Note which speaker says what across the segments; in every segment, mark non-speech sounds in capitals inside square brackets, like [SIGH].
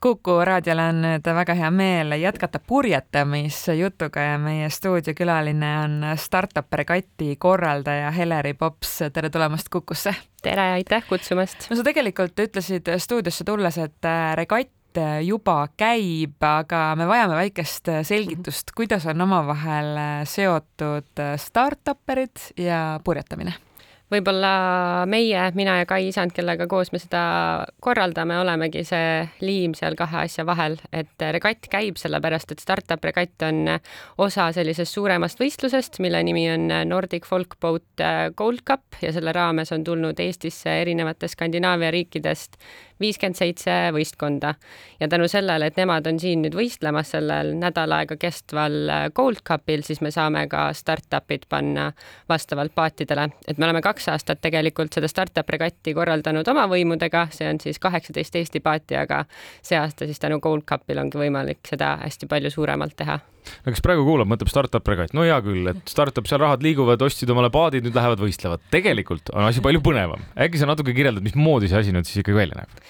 Speaker 1: Kuku raadiol on nüüd väga hea meel jätkata purjetamisjutuga ja meie stuudiokülaline on startup regati korraldaja Heleri Pops, tere tulemast Kukusse!
Speaker 2: tere, aitäh kutsumast!
Speaker 1: no sa tegelikult ütlesid stuudiosse tulles, et regatt juba käib, aga me vajame väikest selgitust, kuidas on omavahel seotud startup'erid ja purjetamine
Speaker 2: võib-olla meie, mina ja Kai Isand, kellega koos me seda korraldame, olemegi see liim seal kahe asja vahel, et regatt käib sellepärast, et startup regatt on osa sellisest suuremast võistlusest, mille nimi on Nordic Folk Boat Gold Cup ja selle raames on tulnud Eestisse erinevate Skandinaavia riikidest viiskümmend seitse võistkonda ja tänu sellele, et nemad on siin nüüd võistlemas sellel nädal aega kestval Gold Cupil, siis me saame ka startup'id panna vastavalt paatidele, et me oleme kaks kaks aastat tegelikult seda startup regatti korraldanud oma võimudega, see on siis kaheksateist Eesti paati, aga see aasta siis tänu Gold Cupil ongi võimalik seda hästi palju suuremalt teha
Speaker 3: no kes praegu kuulab, mõtleb startup regatt, no hea küll, et startup, seal rahad liiguvad, ostsid omale paadid, nüüd lähevad võistlevad. tegelikult on asi palju põnevam. äkki sa natuke kirjeldad, mismoodi see asi nüüd siis ikkagi välja näeb?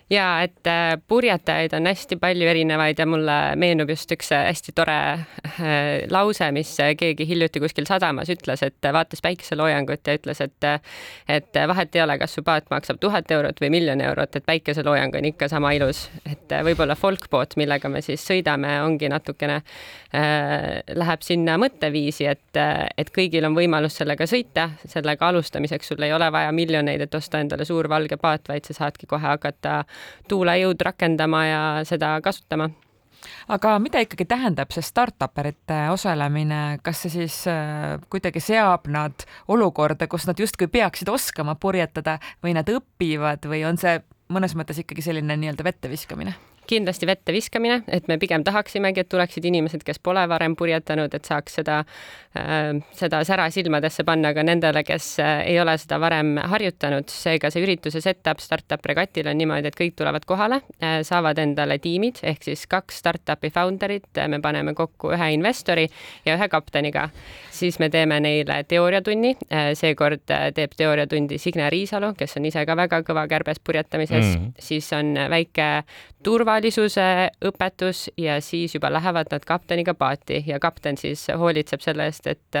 Speaker 2: ja et äh, purjetajaid on hästi palju erinevaid ja mulle meenub just üks äh, hästi tore äh, lause, mis keegi hiljuti kuskil sadamas ütles, et vaatas päikeseloojangut ja ütles, et et vahet ei ole, kas su paat maksab tuhat eurot või miljon eurot, et päikeseloojang on ikka sama ilus. et võib-olla folkboat, millega me siis sõidame, ongi natukene äh,, läheb sinna mõtteviisi, et, et kõigil on võimalus sellega sõita, sellega alustamiseks sul ei ole vaja miljoneid, et osta endale suur valge paat, vaid sa saadki kohe hakata tuulejõud rakendama ja seda kasutama
Speaker 1: aga mida ikkagi tähendab see startup erite osalemine, kas see siis äh, kuidagi seab nad olukorda, kus nad justkui peaksid oskama purjetada või nad õpivad või on see mõnes mõttes ikkagi selline nii-öelda vette viskamine?
Speaker 2: Kindlasti vette viskamine, et me pigem tahaksimegi, et tuleksid inimesed, kes pole varem purjetanud, et saaks seda äh,, seda sära silmadesse panna ka nendele, kes äh, ei ole seda varem harjutanud. seega see ürituse setup startup regatil on niimoodi, et kõik tulevad kohale äh,, saavad endale tiimid ehk siis kaks startup'i founder'it, me paneme kokku ühe investori ja ühe kapteniga. Siis me teeme neile teooriatunni äh,, seekord äh, teeb teooriatundi Signe Riisalu, kes on ise ka väga kõva kärbes purjetamises mm., siis on väike turvalisuse õpetus ja siis juba lähevad nad kapteniga paati ja kapten siis hoolitseb selle eest, et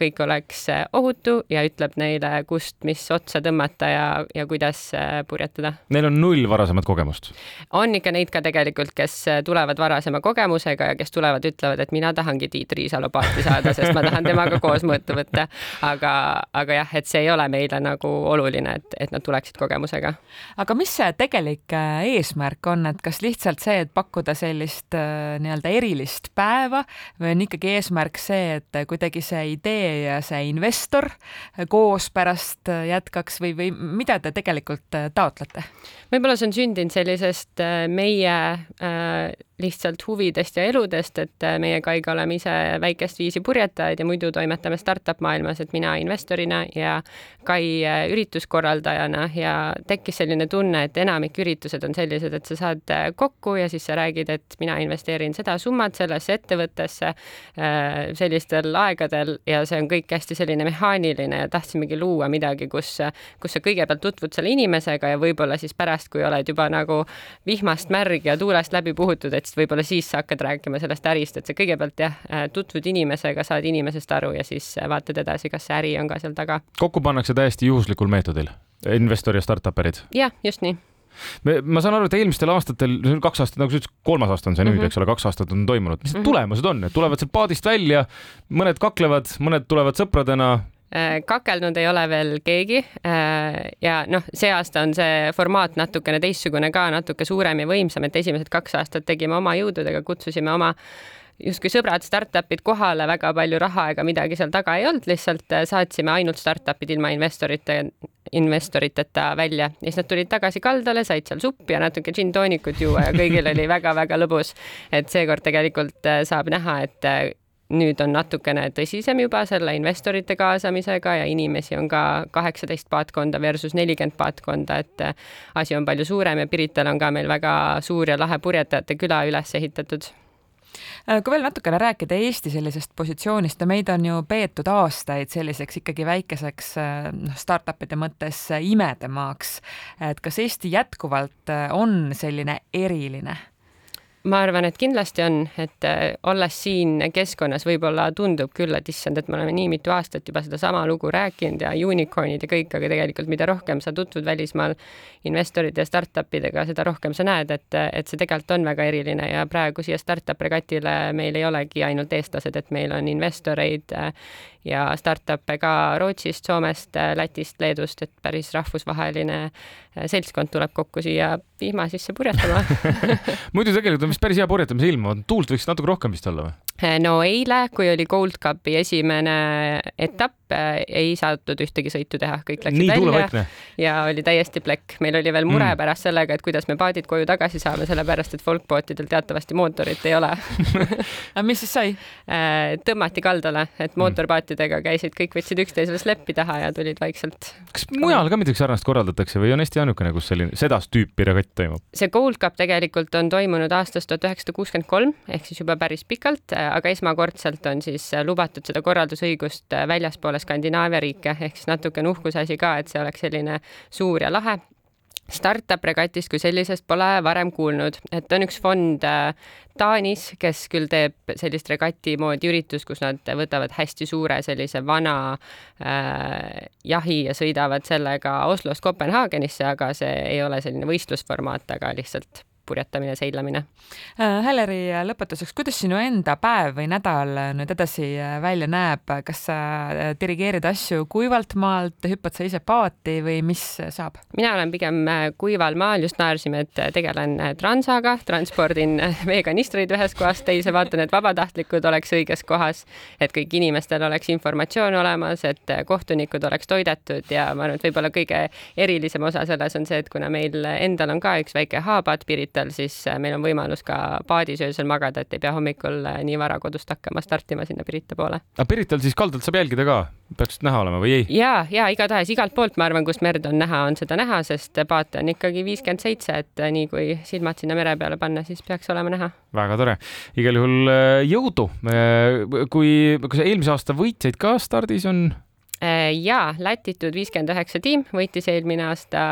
Speaker 2: kõik oleks ohutu ja ütleb neile, kust, mis otsa tõmmata ja, ja kuidas purjetada.
Speaker 3: Neil on null varasemat kogemust?
Speaker 2: on ikka neid ka tegelikult, kes tulevad varasema kogemusega ja kes tulevad, ütlevad, et mina tahangi Tiit Riisalu paati saada, sest ma tahan [LAUGHS] temaga koos mõõtu võtta. aga, aga jah, et see ei ole meile nagu oluline, et, et nad tuleksid kogemusega.
Speaker 1: aga mis see tegelik eesmärk on, et kas lihtsalt see, et pakkuda sellist äh, nii-öelda erilist päeva või on ikkagi eesmärk see, et kuidagi see idee ja see investor koos pärast jätkaks või, või mida te tegelikult äh, taotlete?
Speaker 2: võib-olla see on sündinud sellisest äh, meie äh, lihtsalt huvidest ja eludest, et äh, meie Kaiga oleme ise väikest viisi purjetajad ja muidu toimetame startup maailmas, et mina investorina ja Kai äh, ürituskorraldajana. Ja tekkis selline tunne, et enamik üritused on sellised, et sa saad äh, kokku ja siis sa räägid, et mina investeerin seda summat sellesse ettevõttesse sellistel aegadel ja see on kõik hästi selline mehaaniline ja tahtsimegi luua midagi, kus, kus sa kõigepealt tutvud selle inimesega ja võib-olla siis pärast, kui oled juba nagu vihmast märg ja tuulest läbi puhutud, et et võib-olla siis sa hakkad rääkima sellest ärist, et sa kõigepealt jah, tutvud inimesega, saad inimesest aru ja siis vaatad edasi, kas see äri on ka seal taga.
Speaker 3: kokku pannakse täiesti juhuslikul meetodil, investor ja startup'erid?
Speaker 2: jah, just nii
Speaker 3: me, ma saan aru, et eelmistel aastatel, kaks aastat, nagu sa ütlesid, kolmas aasta on see nüüd mm, -hmm. eks ole, kaks aastat on toimunud. mis need mm -hmm. tulemused on, tulevad sealt paadist välja, mõned kaklevad, mõned tulevad sõpradena,
Speaker 2: kakelnud ei ole veel keegi. Äh, ja noh, see aasta on see formaat natukene teistsugune ka, natuke suurem ja võimsam, et esimesed kaks aastat tegime oma jõududega, kutsusime oma justkui sõbrad, startup'id kohale, väga palju raha ega midagi seal taga ei olnud, lihtsalt äh, saatsime ainult startup'id ilma investorite, investoriteta välja ja siis nad tulid tagasi kaldale, said seal suppi ja natuke džinntoonikut juua ja kõigil oli [LAUGHS] väga-väga lõbus. et seekord tegelikult saab näha, et nüüd on natukene tõsisem juba selle investorite kaasamisega ja inimesi on ka kaheksateist paatkonda versus nelikümmend paatkonda, et asi on palju suurem ja Pirital on ka meil väga suur ja lahe purjetajate küla üles ehitatud.
Speaker 1: Kui veel natukene rääkida Eesti sellisest positsioonist ja meid on ju peetud aastaid selliseks ikkagi väikeseks noh, startup'ide mõttes imedemaaks, et kas Eesti jätkuvalt on selline eriline
Speaker 2: ma arvan, et kindlasti on, et äh, olles siin keskkonnas, võib-olla tundub küll, et issand, et me oleme nii mitu aastat juba sedasama lugu rääkinud ja unicorn'id ja kõik, aga tegelikult mida rohkem sa tutvud välismaal investorite ja startup idega, seda rohkem sa näed, et, et see tegelikult on väga eriline ja praegu siia startup regatile meil ei olegi ainult eestlased, et meil on investoreid äh, ja startup'e ka Rootsist, Soomest, äh, Lätist, Leedust, et päris rahvusvaheline seltskond tuleb kokku siia vihma sisse purjetama [LAUGHS]
Speaker 3: muidu tegelikult on vist päris hea purjetamise ilm, tuult võiks natuke rohkem vist olla või? [LAUGHS]
Speaker 2: no eile, kui oli Gold Cupi esimene etapp, ei saadud ühtegi sõitu teha, kõik läksid
Speaker 3: Nii
Speaker 2: välja ja oli täiesti plekk. meil oli veel mure mm. pärast sellega, et kuidas me paadid koju tagasi saame, sellepärast et folkbootidel teatavasti mootorit ei ole [LAUGHS]
Speaker 1: aga mis siis sai?
Speaker 2: Äh, tõmmati kaldale, et mm. mootorpaatidega käisid, kõik võtsid üksteisele sleppi taha ja tulid vaikselt.
Speaker 3: kas mujal ka midagi sarnast korraldatakse või on Eesti ainukene, kus selline, sedast tüüpi regatt toimub?
Speaker 2: see Gold Cup tegelikult on toimunud aastast tuhat üheksasada kuuskümmend kolm ehk siis juba päris pikalt aga esmakordselt on siis äh, lubatud seda korraldusõigust äh, väljaspoole Skandinaavia riike, ehk siis natukene uhkuse asi ka, et see oleks selline suur ja lahe startup regatist kui sellisest pole varem kuulnud, et on üks fond äh, Taanis, kes küll teeb sellist regati moodi üritust, kus nad võtavad hästi suure sellise vana äh, jahi ja sõidavad sellega Oslost Kopenhaagenisse, aga see ei ole selline võistlusformaat, aga lihtsalt purjetamine, seilamine.
Speaker 1: Hälleri, äh, lõpetuseks, kuidas sinu enda päev või nädal nüüd edasi äh, välja näeb, kas sa äh, dirigeerid asju kuivalt maalt, hüppad sa ise paati või mis saab?
Speaker 2: mina olen pigem kuival maal, just naersime, et tegelen transaga, transpordin veekanistreid ühest kohast teise, vaatan, et vabatahtlikud oleks õiges kohas, et kõik inimestel oleks informatsioon olemas, et kohtunikud oleks toidetud ja ma arvan, et võib-olla kõige erilisem osa selles on see, et kuna meil endal on ka üks väike haapaat Pirit Pirital, siis äh, meil on võimalus ka paadis öösel magada, et ei pea hommikul äh, nii vara kodust hakkama startima sinna Pirita poole.
Speaker 3: aga Pirital siis kaldalt saab jälgida ka, peaks näha olema või ei?
Speaker 2: ja, ja igatahes igalt poolt, ma arvan, kust merd on näha, on seda näha, sest paate on ikkagi viiskümmend seitse, et äh, nii kui silmad sinna mere peale panna, siis peaks olema näha.
Speaker 3: väga tore, igal juhul jõudu. kui, sa eelmise aasta võitjaid ka stardis on?
Speaker 2: Äh, ja Lätitud viiskümmend üheksa tiim võitis eelmine aasta.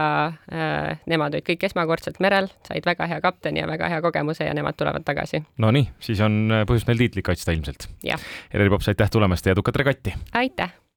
Speaker 2: Äh, nemad olid kõik esmakordselt merel, said väga hea kapteni ja väga hea kogemuse ja nemad tulevad tagasi.
Speaker 3: Nonii, siis on põhjust meil tiitlit kaitsta ilmselt. Eleli Pops, aitäh tulemast ja edukat regatti!
Speaker 2: aitäh!